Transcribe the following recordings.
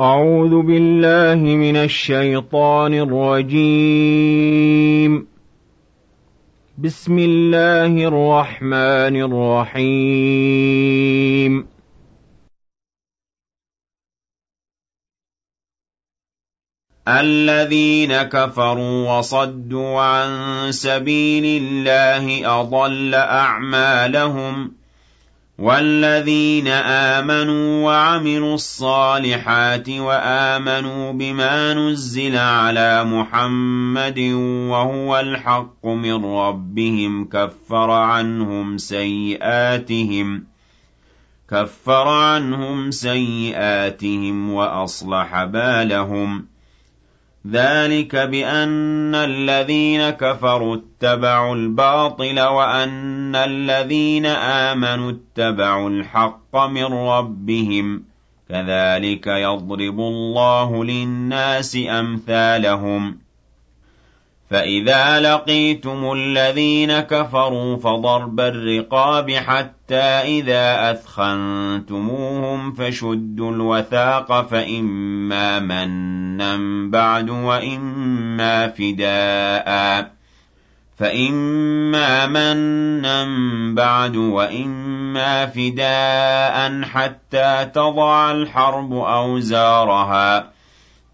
أعوذ بالله من الشيطان الرجيم. بسم الله الرحمن الرحيم. الذين كفروا وصدوا عن سبيل الله أضل أعمالهم والذين آمنوا وعملوا الصالحات وآمنوا بما نزل على محمد وهو الحق من ربهم كفر عنهم سيئاتهم كفر عنهم سيئاتهم وأصلح بالهم ذلك بأن الذين كفروا اتبعوا الباطل وأن الذين آمنوا اتبعوا الحق من ربهم. كذلك يضرب الله للناس أمثالهم. فإذا لقيتم الذين كفروا فضرب الرقاب حتى إذا أثخنتموهم فشدوا الوثاق فإما منا بعد وإما فداء فإما منا بعد وإما فداء حتى تضع الحرب أوزارها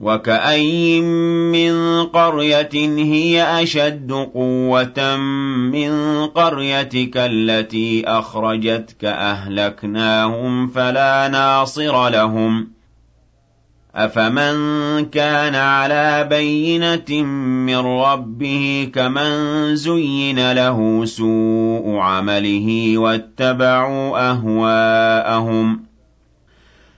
وَكَأَيِّن مِّن قَرْيَةٍ هِيَ أَشَدُّ قُوَّةً مِّن قَرْيَتِكَ الَّتِي أَخْرَجَتْكَ أَهْلَكْنَاهُمْ فَلَا نَاصِرَ لَهُمْ أَفَمَن كَانَ عَلَىٰ بَيِّنَةٍ مِّن رَّبِّهِ كَمَن زُيِّنَ لَهُ سُوءُ عَمَلِهِ وَاتَّبَعُوا أَهْوَاءَهُمْ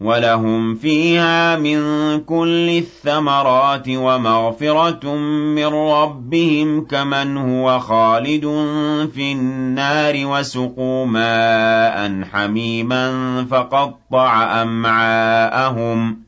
وَلَهُمْ فِيهَا مِن كُلِّ الثَّمَرَاتِ وَمَغْفِرَةٌ مِّن رَّبِّهِمْ كَمَنْ هُوَ خَالِدٌ فِي النَّارِ وَسُقُوا مَاءً حَمِيمًا فَقَطَّعَ أَمْعَاءَهُمْ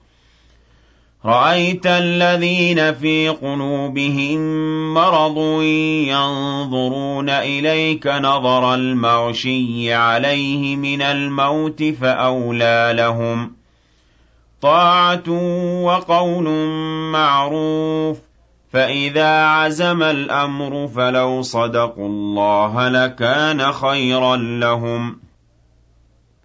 رأيت الذين في قلوبهم مرض ينظرون إليك نظر المغشي عليه من الموت فأولى لهم طاعة وقول معروف فإذا عزم الأمر فلو صدقوا الله لكان خيرا لهم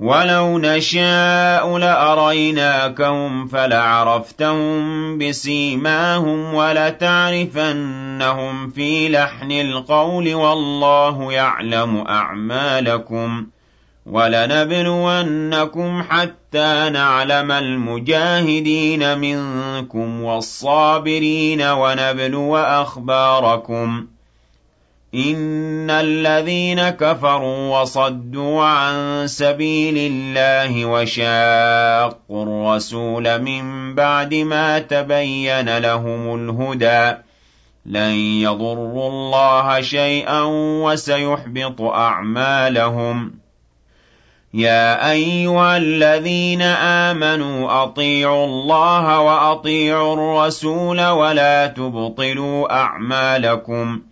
وَلَوْ نَشَاءُ لَأَرَيْنَاكَهُمْ فَلَعَرَفْتَهُم بِسِيمَاهُمْ وَلَتَعْرِفَنَّهُمْ فِي لَحْنِ الْقَوْلِ ۚ وَاللَّهُ يَعْلَمُ أَعْمَالَكُمْ ۚ وَلَنَبْلُوَنَّكُمْ حَتَّىٰ نَعْلَمَ الْمُجَاهِدِينَ مِنكُمْ وَالصَّابِرِينَ وَنَبْلُوَ أَخْبَارَكُمْ إِنَّ الَّذِينَ كَفَرُوا وَصَدُّوا عَن سَبِيلِ اللَّهِ وَشَاقُّوا الرَّسُولَ مِن بَعْدِ مَا تَبَيَّنَ لَهُمُ الْهُدَىٰ لَن يَضُرُّوا اللَّهَ شَيْئًا وَسَيُحْبِطُ أَعْمَالَهُمْ يَا أَيُّهَا الَّذِينَ آمَنُوا أَطِيعُوا اللَّهَ وَأَطِيعُوا الرَّسُولَ وَلَا تُبْطِلُوا أَعْمَالَكُمْ ۚ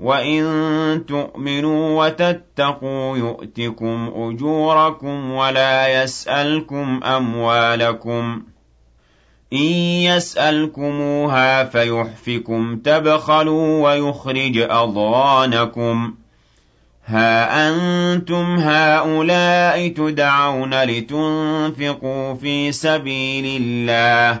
وَإِن تُؤْمِنُوا وَتَتَّقُوا يُؤْتِكُمْ أُجُورَكُمْ وَلَا يَسْأَلْكُمْ أَمْوَالَكُمْ إِن يَسْأَلْكُمُوهَا فَيُحْفِكُمْ تَبْخَلُوا وَيُخْرِجْ أَضْغَانَكُمْ هَا أَنتُمْ هَٰؤُلَاءِ تُدْعَوْنَ لِتُنفِقُوا فِي سَبِيلِ اللَّهِ